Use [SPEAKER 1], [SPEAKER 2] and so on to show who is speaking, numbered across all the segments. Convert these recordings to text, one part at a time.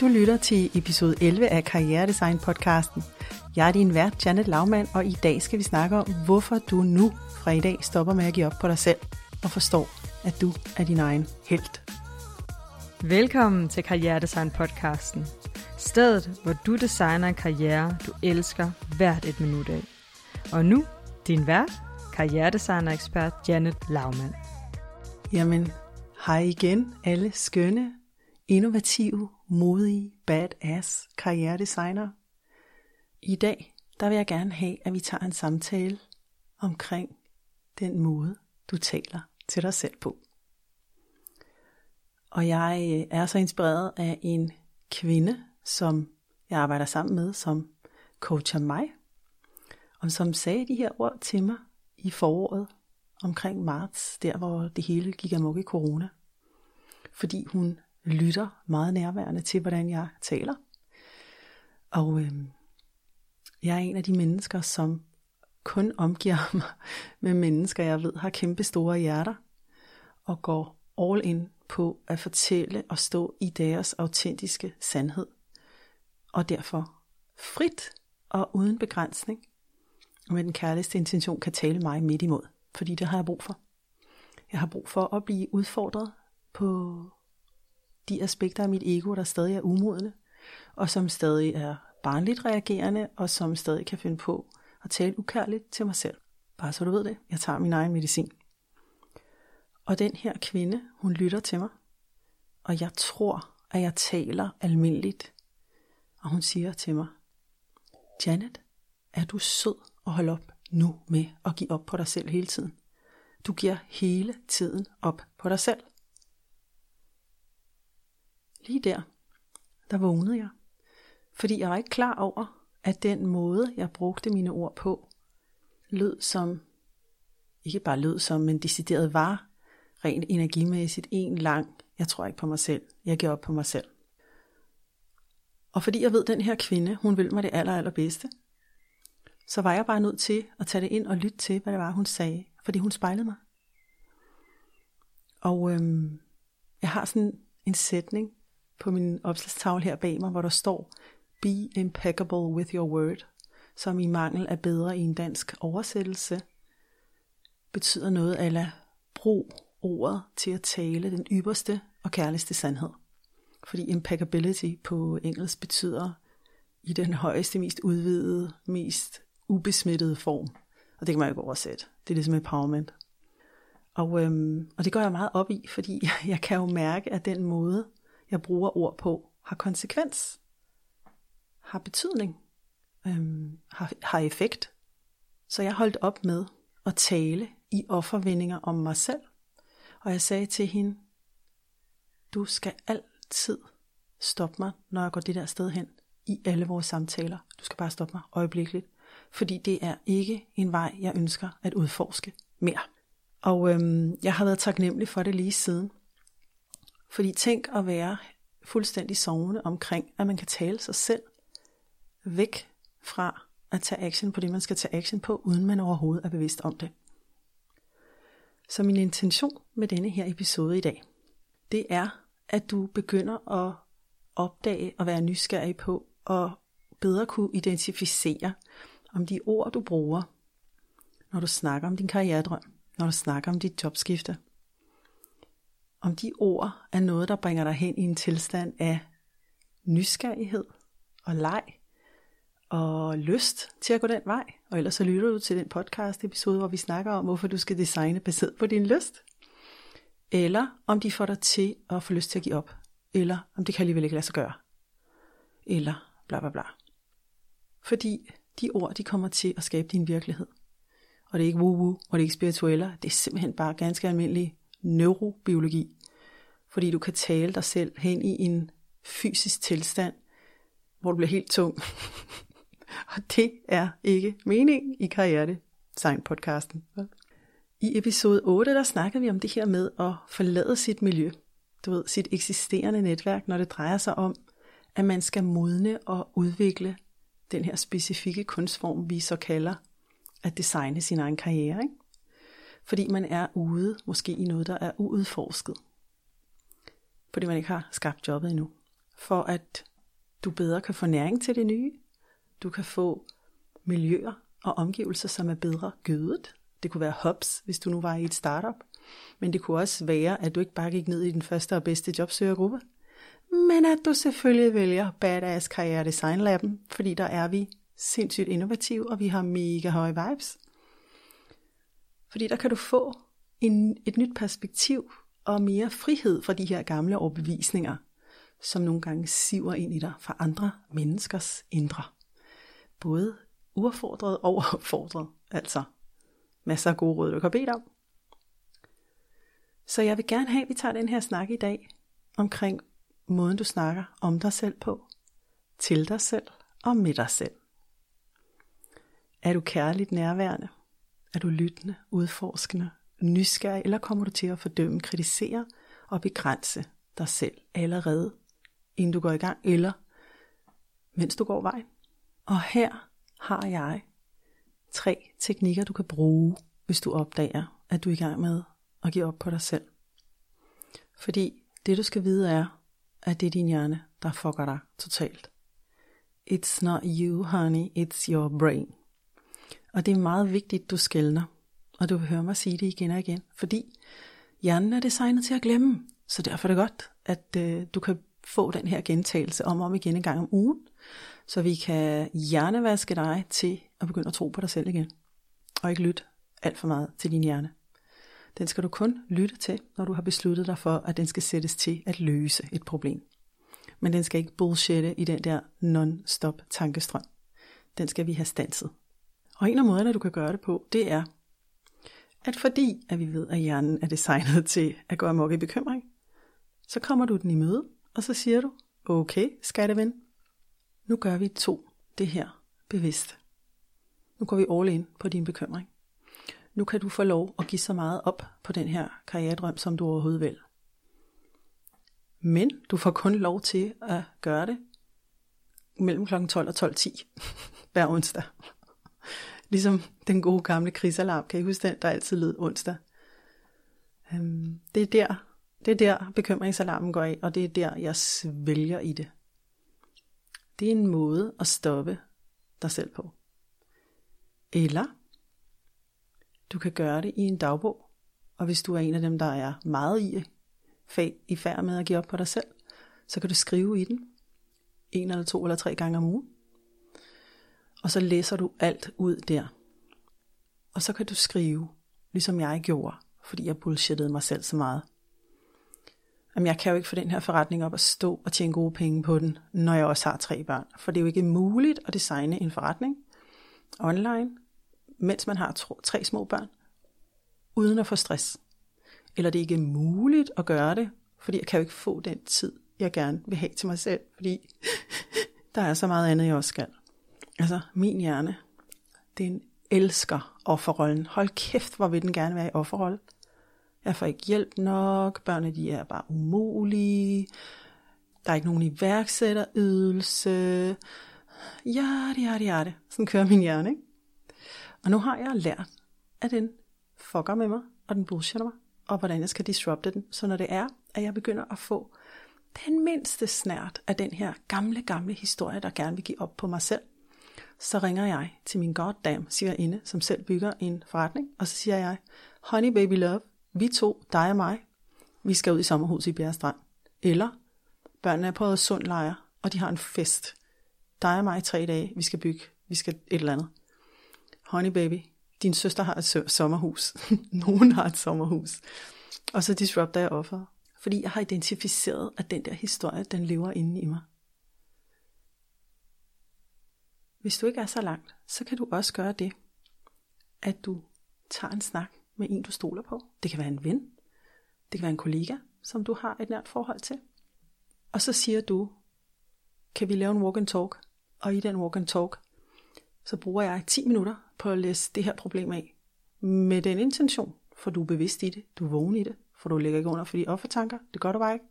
[SPEAKER 1] Du lytter til episode 11 af Karrieredesign podcasten. Jeg er din vært, Janet Laumann, og i dag skal vi snakke om, hvorfor du nu fra i dag stopper med at give op på dig selv og forstår, at du er din egen helt.
[SPEAKER 2] Velkommen til Karrieredesign podcasten. Stedet, hvor du designer en karriere, du elsker hvert et minut af. Og nu, din vært, karrieredesigner-ekspert Janet Laumann.
[SPEAKER 1] Jamen, hej igen alle skønne, innovative, modige, badass karrieredesigner. I dag, der vil jeg gerne have, at vi tager en samtale omkring den måde, du taler til dig selv på. Og jeg øh, er så inspireret af en kvinde, som jeg arbejder sammen med, som coacher mig, og som sagde de her ord til mig i foråret omkring marts, der hvor det hele gik amok i corona. Fordi hun lytter meget nærværende til, hvordan jeg taler. Og øh, jeg er en af de mennesker, som kun omgiver mig med mennesker, jeg ved har kæmpe store hjerter, og går all in på at fortælle og stå i deres autentiske sandhed. Og derfor frit og uden begrænsning, og med den kærligste intention kan tale mig midt imod, fordi det har jeg brug for. Jeg har brug for at blive udfordret på de aspekter af mit ego, der stadig er umodne, og som stadig er barnligt reagerende, og som stadig kan finde på at tale ukærligt til mig selv. Bare så du ved det, jeg tager min egen medicin. Og den her kvinde, hun lytter til mig, og jeg tror, at jeg taler almindeligt. Og hun siger til mig, Janet, er du sød og hold op nu med at give op på dig selv hele tiden. Du giver hele tiden op på dig selv. Lige der, der vågnede jeg. Fordi jeg var ikke klar over, at den måde, jeg brugte mine ord på, lød som, ikke bare lød som, men decideret var, rent energimæssigt, en lang, jeg tror ikke på mig selv, jeg giver op på mig selv. Og fordi jeg ved, at den her kvinde, hun vil mig det aller, allerbedste, så var jeg bare nødt til at tage det ind og lytte til, hvad det var, hun sagde, fordi hun spejlede mig. Og øhm, jeg har sådan en sætning på min opslagstavle her bag mig, hvor der står, Be impeccable with your word, som i mangel af bedre i en dansk oversættelse, betyder noget ala brug ordet til at tale den ypperste og kærligste sandhed. Fordi impeccability på engelsk betyder i den højeste, mest udvidede, mest ubesmittede form. Og det kan man jo ikke oversætte. Det er ligesom empowerment. Og, øhm, og det går jeg meget op i, fordi jeg kan jo mærke, at den måde, jeg bruger ord på, har konsekvens, har betydning, øhm, har, har effekt. Så jeg holdt op med at tale i offervendinger om mig selv. Og jeg sagde til hende, du skal altid stoppe mig, når jeg går det der sted hen i alle vores samtaler. Du skal bare stoppe mig øjeblikkeligt fordi det er ikke en vej, jeg ønsker at udforske mere. Og øhm, jeg har været taknemmelig for det lige siden. Fordi tænk at være fuldstændig sovende omkring, at man kan tale sig selv væk fra at tage action på det, man skal tage action på, uden man overhovedet er bevidst om det. Så min intention med denne her episode i dag, det er, at du begynder at opdage og være nysgerrig på og bedre kunne identificere, om de ord, du bruger, når du snakker om din karrieredrøm, når du snakker om dit jobskifte. Om de ord er noget, der bringer dig hen i en tilstand af nysgerrighed og leg og lyst til at gå den vej. Og ellers så lytter du til den podcast episode, hvor vi snakker om, hvorfor du skal designe baseret på din lyst. Eller om de får dig til at få lyst til at give op. Eller om det kan alligevel ikke lade sig gøre. Eller bla bla bla. Fordi de ord, de kommer til at skabe din virkelighed. Og det er ikke woo-woo, og det er ikke spiritueller, det er simpelthen bare ganske almindelig neurobiologi. Fordi du kan tale dig selv hen i en fysisk tilstand, hvor du bliver helt tung. og det er ikke meningen i Karriere Design podcasten. I episode 8, der snakker vi om det her med at forlade sit miljø. Du ved, sit eksisterende netværk, når det drejer sig om, at man skal modne og udvikle den her specifikke kunstform, vi så kalder at designe sin egen karriere. Ikke? Fordi man er ude, måske i noget, der er uudforsket. Fordi man ikke har skabt jobbet endnu. for at du bedre kan få næring til det nye. Du kan få miljøer og omgivelser, som er bedre gødet. Det kunne være hops, hvis du nu var i et startup. Men det kunne også være, at du ikke bare gik ned i den første og bedste jobsøgergruppe, men at du selvfølgelig vælger Badass Karriere Design Lab'en, fordi der er vi sindssygt innovative, og vi har mega høje vibes. Fordi der kan du få en, et nyt perspektiv og mere frihed fra de her gamle overbevisninger, som nogle gange siver ind i dig fra andre menneskers indre. Både uaffordret og opfordret, altså masser af gode råd, du kan bede om. Så jeg vil gerne have, at vi tager den her snak i dag omkring måden, du snakker om dig selv på, til dig selv og med dig selv. Er du kærligt nærværende? Er du lyttende, udforskende, nysgerrig, eller kommer du til at fordømme, kritisere og begrænse dig selv allerede, inden du går i gang, eller mens du går vejen? Og her har jeg tre teknikker, du kan bruge, hvis du opdager, at du er i gang med at give op på dig selv. Fordi det du skal vide er, at det er din hjerne, der fucker dig totalt. It's not you, honey, it's your brain. Og det er meget vigtigt, du skældner. Og du vil høre mig sige det igen og igen. Fordi hjernen er designet til at glemme. Så derfor er det godt, at øh, du kan få den her gentagelse om og om igen en gang om ugen. Så vi kan hjernevaske dig til at begynde at tro på dig selv igen. Og ikke lytte alt for meget til din hjerne. Den skal du kun lytte til, når du har besluttet dig for, at den skal sættes til at løse et problem. Men den skal ikke bullshitte i den der non-stop tankestrøm. Den skal vi have stanset. Og en af måderne, du kan gøre det på, det er, at fordi at vi ved, at hjernen er designet til at gå amok i bekymring, så kommer du den i møde, og så siger du, okay, skatteven, nu gør vi to det her bevidst. Nu går vi all in på din bekymring. Nu kan du få lov at give så meget op på den her karrieredrøm, som du overhovedet vil. Men du får kun lov til at gøre det mellem kl. 12 og 12.10 hver onsdag. Ligesom den gode gamle krigsalarm, kan I huske den, der altid lød onsdag? Øhm, det er der, det er der bekymringsalarmen går af, og det er der, jeg svælger i det. Det er en måde at stoppe dig selv på. Eller du kan gøre det i en dagbog. Og hvis du er en af dem, der er meget i, fag i færd med at give op på dig selv, så kan du skrive i den en eller to eller tre gange om ugen. Og så læser du alt ud der. Og så kan du skrive, ligesom jeg gjorde, fordi jeg bullshittede mig selv så meget. Jamen, jeg kan jo ikke få den her forretning op at stå og tjene gode penge på den, når jeg også har tre børn. For det er jo ikke muligt at designe en forretning online, mens man har tre små børn, uden at få stress. Eller det er ikke muligt at gøre det, fordi jeg kan jo ikke få den tid, jeg gerne vil have til mig selv, fordi der er så meget andet, jeg også skal. Altså, min hjerne, den elsker offerrollen. Hold kæft, hvor vil den gerne være i offerrollen. Jeg får ikke hjælp nok, børnene de er bare umulige, der er ikke nogen iværksætterydelse. Ja, det er det, er det. Sådan kører min hjerne, ikke? Og nu har jeg lært, at den fucker med mig, og den bullshitter mig, og hvordan jeg skal disrupte den. Så når det er, at jeg begynder at få den mindste snært af den her gamle, gamle historie, der gerne vil give op på mig selv, så ringer jeg til min goddamn inde, som selv bygger en forretning, og så siger jeg, honey baby love, vi to, dig og mig, vi skal ud i sommerhus i Bjerrestrand. Eller børnene er på sund lejr, og de har en fest. Dig og mig i tre dage, vi skal bygge, vi skal et eller andet honey baby, din søster har et sommerhus. Nogen har et sommerhus. Og så disrupter jeg offeret. Fordi jeg har identificeret, at den der historie, den lever inde i mig. Hvis du ikke er så langt, så kan du også gøre det, at du tager en snak med en, du stoler på. Det kan være en ven. Det kan være en kollega, som du har et nært forhold til. Og så siger du, kan vi lave en walk and talk? Og i den walk and talk, så bruger jeg 10 minutter på at læse det her problem af. Med den intention, for du er bevidst i det, du er vågen i det, for du ligger ikke under for de offertanker, det gør du bare ikke.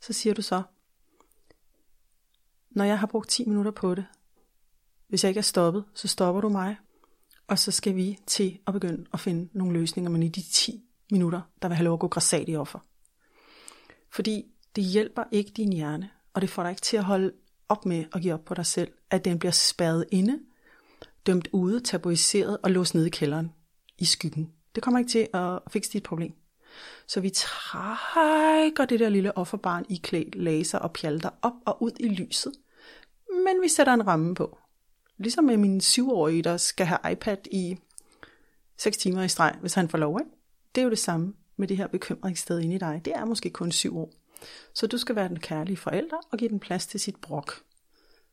[SPEAKER 1] Så siger du så, når jeg har brugt 10 minutter på det, hvis jeg ikke er stoppet, så stopper du mig, og så skal vi til at begynde at finde nogle løsninger, men i de 10 minutter, der vil have lov at gå græsat i offer. Fordi det hjælper ikke din hjerne og det får dig ikke til at holde op med at give op på dig selv, at den bliver spadet inde, dømt ude, tabuiseret og låst ned i kælderen i skyggen. Det kommer ikke til at fikse dit problem. Så vi trækker det der lille offerbarn i klæ, laser og pjalter op og ud i lyset. Men vi sætter en ramme på. Ligesom med min syvårige, der skal have iPad i 6 timer i streg, hvis han får lov. Ikke? Det er jo det samme med det her bekymringssted inde i dig. Det er måske kun syv år. Så du skal være den kærlige forælder og give den plads til sit brok.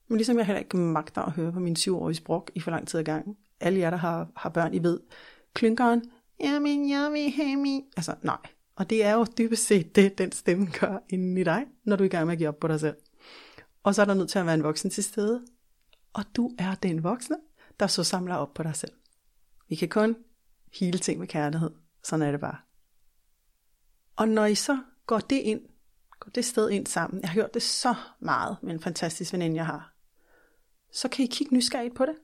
[SPEAKER 1] Men ligesom jeg heller ikke magter at høre på min syvårige brok i for lang tid ad gangen. Alle jer, der har, har børn, I ved, klynkeren, jamen, jeg hemi. Altså, nej. Og det er jo dybest set det, den stemme gør inden i dig, når du er i gang med at give op på dig selv. Og så er der nødt til at være en voksen til stede. Og du er den voksne, der så samler op på dig selv. Vi kan kun hele ting med kærlighed. Sådan er det bare. Og når I så går det ind, går det sted ind sammen, jeg har hørt det så meget med en fantastisk veninde, jeg har, så kan I kigge nysgerrigt på det.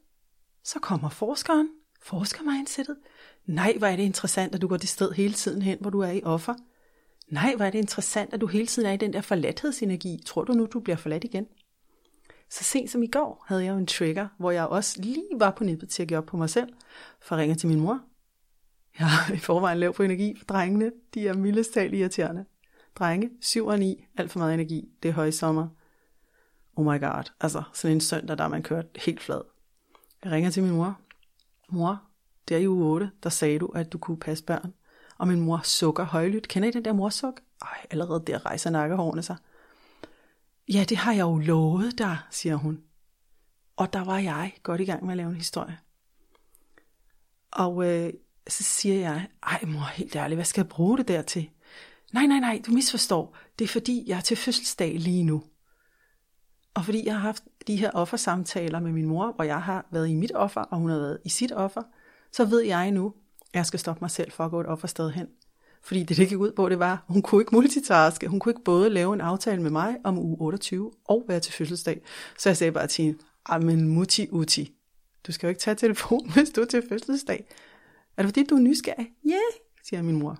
[SPEAKER 1] Så kommer forskeren, forskermindsetet. Nej, hvor er det interessant, at du går det sted hele tiden hen, hvor du er i offer. Nej, hvor er det interessant, at du hele tiden er i den der forladthedsenergi. Tror du nu, du bliver forladt igen? Så sent som i går havde jeg jo en trigger, hvor jeg også lige var på nippet til at give op på mig selv, for at ringe til min mor. Jeg har i forvejen lav på energi for drengene. De er mildest talt irriterende. Drenge, 7 og 9, alt for meget energi. Det er højsommer. Oh my god. Altså, sådan en søndag, der er man kørt helt flad. Jeg ringer til min mor. Mor, der i uge 8, der sagde du, at du kunne passe børn. Og min mor sukker højlydt. Kender I den der morsuk? Ej, allerede der rejser nakkehårene sig. Ja, det har jeg jo lovet dig, siger hun. Og der var jeg godt i gang med at lave en historie. Og øh, så siger jeg, ej mor, helt ærligt, hvad skal jeg bruge det der til? Nej, nej, nej, du misforstår. Det er fordi, jeg er til fødselsdag lige nu. Og fordi jeg har haft de her offersamtaler med min mor, hvor jeg har været i mit offer, og hun har været i sit offer, så ved jeg nu, at jeg skal stoppe mig selv for at gå et offersted hen. Fordi det, det gik ud på, det var, hun kunne ikke multitaske. Hun kunne ikke både lave en aftale med mig om uge 28 og være til fødselsdag. Så jeg sagde bare til hende, ah, men muti uti. Du skal jo ikke tage telefonen, hvis du er til fødselsdag. Er det fordi, du er nysgerrig? Ja, yeah, siger min mor.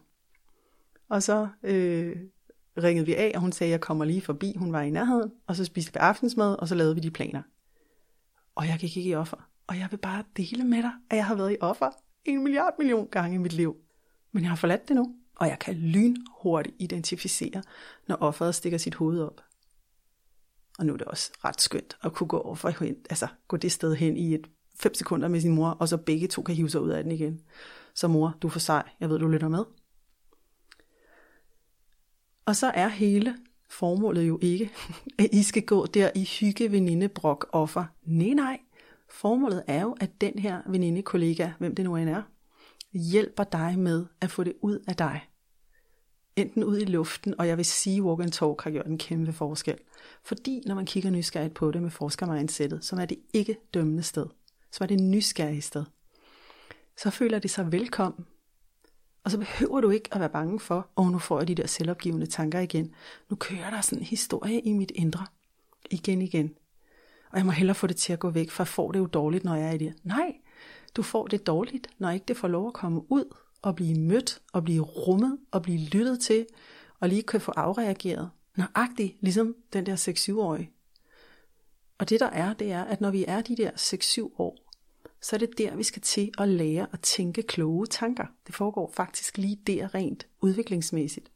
[SPEAKER 1] Og så øh, ringede vi af, og hun sagde, at jeg kommer lige forbi. Hun var i nærheden, og så spiste vi aftensmad, og så lavede vi de planer. Og jeg gik ikke i offer. Og jeg vil bare dele med dig, at jeg har været i offer en milliard million gange i mit liv. Men jeg har forladt det nu, og jeg kan lynhurtigt identificere, når offeret stikker sit hoved op. Og nu er det også ret skønt at kunne gå, over, altså gå det sted hen i et 5 sekunder med sin mor, og så begge to kan hive sig ud af den igen. Så mor, du er for sej. Jeg ved, du lytter med. Og så er hele formålet jo ikke, at I skal gå der i hygge, veninde, brok, offer. Nej, nej. Formålet er jo, at den her veninde, kollega, hvem det nu end er, hjælper dig med at få det ud af dig. Enten ud i luften, og jeg vil sige, walk and talk har gjort en kæmpe forskel. Fordi når man kigger nysgerrigt på det med forskermindsetet, så er det ikke dømmende sted så var det nysgerrige sted. Så føler det sig velkommen. Og så behøver du ikke at være bange for, og nu får jeg de der selvopgivende tanker igen. Nu kører der sådan en historie i mit indre. Igen igen. Og jeg må hellere få det til at gå væk, for jeg får det jo dårligt, når jeg er i det. Nej, du får det dårligt, når ikke det får lov at komme ud og blive mødt og blive rummet og blive lyttet til og lige kan få afreageret. Nøjagtigt ligesom den der 6-7-årige. Og det der er, det er, at når vi er de der 6-7 år, så er det der, vi skal til at lære at tænke kloge tanker. Det foregår faktisk lige der rent udviklingsmæssigt.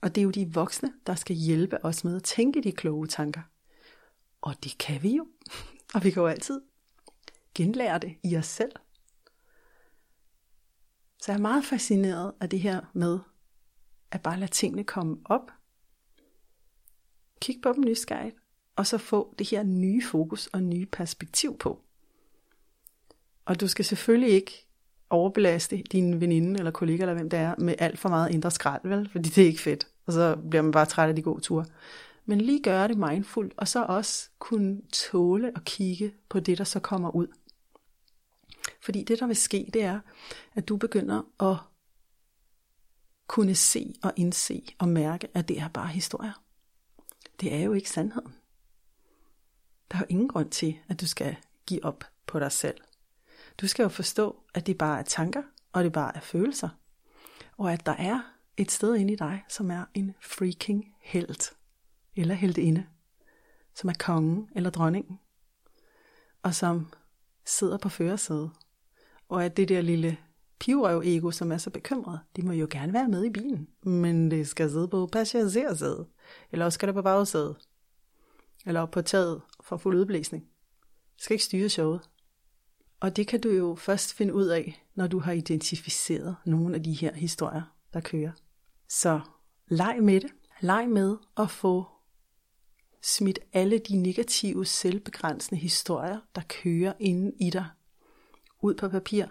[SPEAKER 1] Og det er jo de voksne, der skal hjælpe os med at tænke de kloge tanker. Og det kan vi jo. Og vi kan jo altid genlære det i os selv. Så jeg er meget fascineret af det her med at bare lade tingene komme op. Kig på dem nysgerrigt, og så få det her nye fokus og nye perspektiv på. Og du skal selvfølgelig ikke overbelaste din veninde eller kollega eller hvem det er med alt for meget indre skrald, vel? Fordi det er ikke fedt. Og så bliver man bare træt af de gode ture. Men lige gøre det mindfuldt, og så også kunne tåle at kigge på det, der så kommer ud. Fordi det, der vil ske, det er, at du begynder at kunne se og indse og mærke, at det er bare historier. Det er jo ikke sandheden. Der er jo ingen grund til, at du skal give op på dig selv. Du skal jo forstå, at det bare er tanker, og det bare er følelser. Og at der er et sted inde i dig, som er en freaking held. Eller heldinde. som er kongen eller dronningen, og som sidder på førersædet, og at det der lille pivrøv-ego, som er så bekymret, de må jo gerne være med i bilen, men det skal sidde på passagersædet, eller også skal det på bagsædet, eller op på taget for fuld udblæsning. Det skal ikke styre showet. Og det kan du jo først finde ud af, når du har identificeret nogle af de her historier, der kører. Så leg med det. Leg med at få smidt alle de negative, selvbegrænsende historier, der kører inde i dig, ud på papir,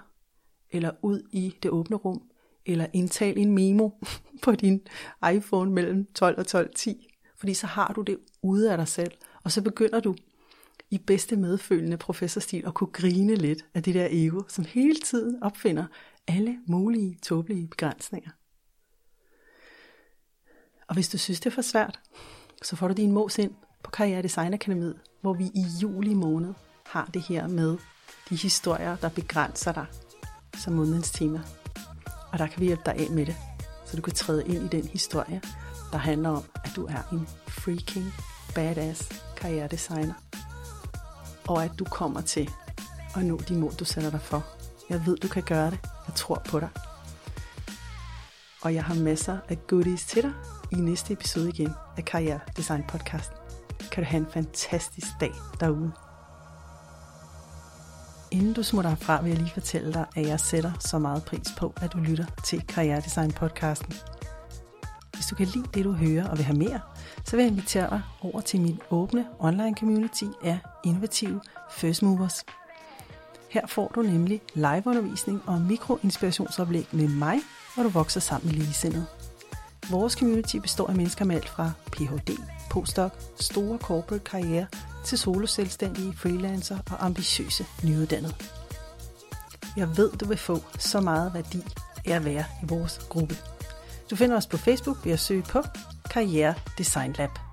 [SPEAKER 1] eller ud i det åbne rum, eller indtal en memo på din iPhone mellem 12 og 12.10, fordi så har du det ude af dig selv, og så begynder du i bedste medfølende professorstil at kunne grine lidt af det der ego, som hele tiden opfinder alle mulige tåbelige begrænsninger. Og hvis du synes, det er for svært, så får du din mås ind på Karriere Design Akademiet, hvor vi i juli måned har det her med de historier, der begrænser dig som månedens tema. Og der kan vi hjælpe dig af med det, så du kan træde ind i den historie, der handler om, at du er en freaking badass karrieredesigner. Og at du kommer til at nå de mål, du sætter dig for. Jeg ved, du kan gøre det. Jeg tror på dig. Og jeg har masser af goodies til dig i næste episode igen af Karriere Design Podcast. Kan du have en fantastisk dag derude. Inden du smutter herfra, vil jeg lige fortælle dig, at jeg sætter så meget pris på, at du lytter til Karriere Design podcasten. Hvis du kan lide det, du hører og vil have mere, så vil jeg invitere dig over til min åbne online community af innovative first movers. Her får du nemlig liveundervisning og mikroinspirationsoplæg med mig, hvor du vokser sammen med ligesindede. Vores community består af mennesker med alt fra Ph.D., postdoc, store corporate karriere til soloselvstændige, freelancer og ambitiøse nyuddannede. Jeg ved, du vil få så meget værdi af at være i vores gruppe. Du finder os på Facebook ved at søge på Karriere Design Lab.